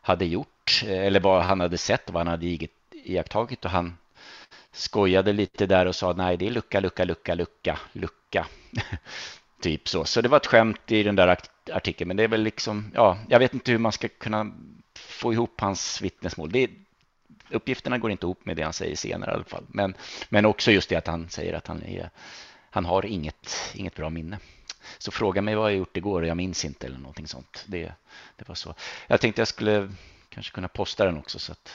hade gjort eh, eller vad han hade sett och vad han hade iakttagit och han skojade lite där och sa nej det är lucka, lucka, lucka, lucka, lucka. typ så. Så det var ett skämt i den där artikeln men det är väl liksom, ja, jag vet inte hur man ska kunna få ihop hans vittnesmål. Det, uppgifterna går inte ihop med det han säger senare i alla fall. Men, men också just det att han säger att han, är, han har inget, inget bra minne. Så fråga mig vad jag gjort igår och jag minns inte eller någonting sånt. Det, det var så. Jag tänkte jag skulle kanske kunna posta den också så att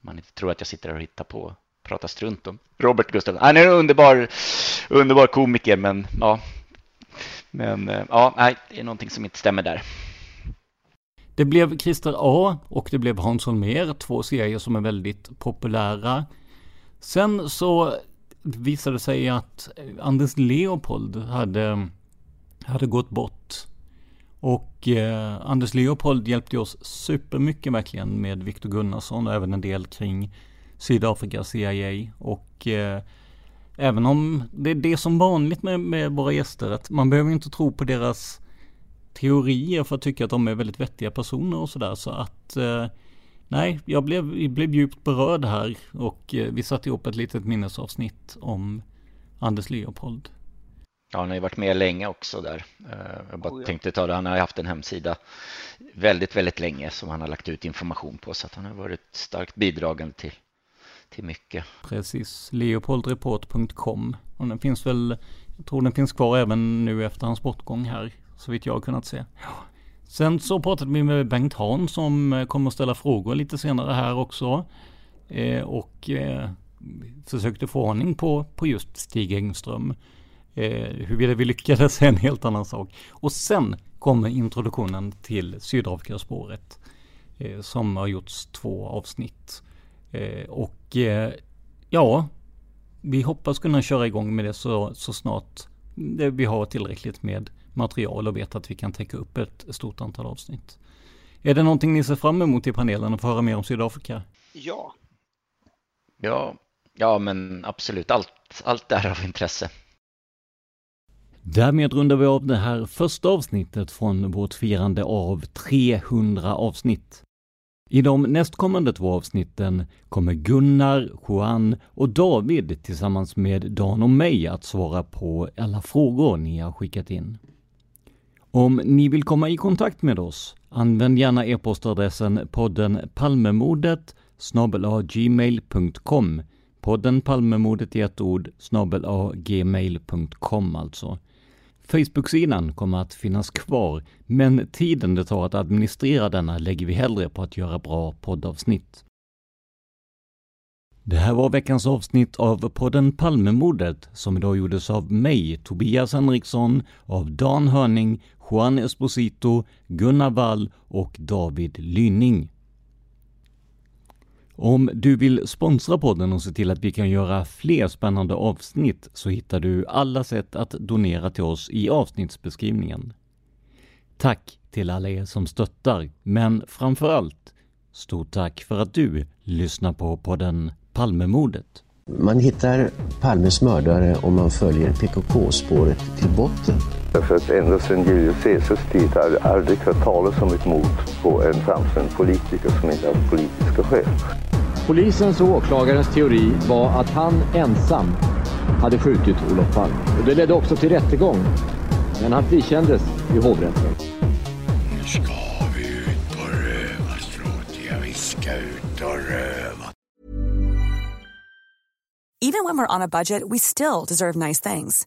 man inte tror att jag sitter här och hittar på Prata strunt om Robert Gustafsson. Han är en underbar, underbar komiker men ja, men eh, ja, nej, det är någonting som inte stämmer där. Det blev Christer A och det blev Hans Holmér, två serier som är väldigt populära. Sen så visade det sig att Anders Leopold hade, hade gått bort. Och eh, Anders Leopold hjälpte oss supermycket verkligen med Viktor Gunnarsson och även en del kring Sydafrika, CIA. Och eh, även om det är det som vanligt med, med våra gäster, att man behöver inte tro på deras teorier för att tycka att de är väldigt vettiga personer och sådär. Så att eh, nej, jag blev, blev djupt berörd här och eh, vi satte ihop ett litet minnesavsnitt om Anders Leopold. Ja, han har ju varit med länge också där. Eh, jag bara oh, ja. tänkte ta det, han har haft en hemsida väldigt, väldigt länge som han har lagt ut information på så att han har varit starkt bidragande till, till mycket. Precis, leopoldreport.com och den finns väl, jag tror den finns kvar även nu efter hans bortgång här så vitt jag har kunnat se. Sen så pratade vi med Bengt Hahn som eh, kommer att ställa frågor lite senare här också. Eh, och eh, försökte få ordning på, på just Stig Engström. Eh, huruvida vi lyckades är en helt annan sak. Och sen kommer introduktionen till Sydafrikaspåret. Eh, som har gjorts två avsnitt. Eh, och eh, ja, vi hoppas kunna köra igång med det så, så snart vi har tillräckligt med material och vet att vi kan täcka upp ett stort antal avsnitt. Är det någonting ni ser fram emot i panelen att få höra mer om Sydafrika? Ja. Ja, ja men absolut. Allt, allt är av intresse. Därmed rundar vi av det här första avsnittet från vårt firande av 300 avsnitt. I de nästkommande två avsnitten kommer Gunnar, Juan och David tillsammans med Dan och mig att svara på alla frågor ni har skickat in. Om ni vill komma i kontakt med oss, använd gärna e-postadressen podden Palmemordet gmail.com Podden Palmemordet i ett ord gmail.com alltså. Facebook-sidan kommer att finnas kvar, men tiden det tar att administrera denna lägger vi hellre på att göra bra poddavsnitt. Det här var veckans avsnitt av podden Palmemordet som idag gjordes av mig, Tobias Henriksson, av Dan Hörning, Juan Esposito, Gunnar Wall och David Lynning. Om du vill sponsra podden och se till att vi kan göra fler spännande avsnitt så hittar du alla sätt att donera till oss i avsnittsbeskrivningen. Tack till alla er som stöttar, men framför allt stort tack för att du lyssnar på podden Palmemordet. Man hittar Palmes mördare om man följer PKK-spåret till botten. Därför att ända sedan Julius Caesars tid har jag aldrig hört talas om ett mord på en framstående politiker som inte haft politiska skäl. Polisens och åklagarens teori var att han ensam hade skjutit Olof Palme. Och det ledde också till rättegång. Men han frikändes i hovrätten. Nu ska vi ut på rövarstråt. Ja, vi ska ut och röva. Even when we're on a budget, we still deserve nice things.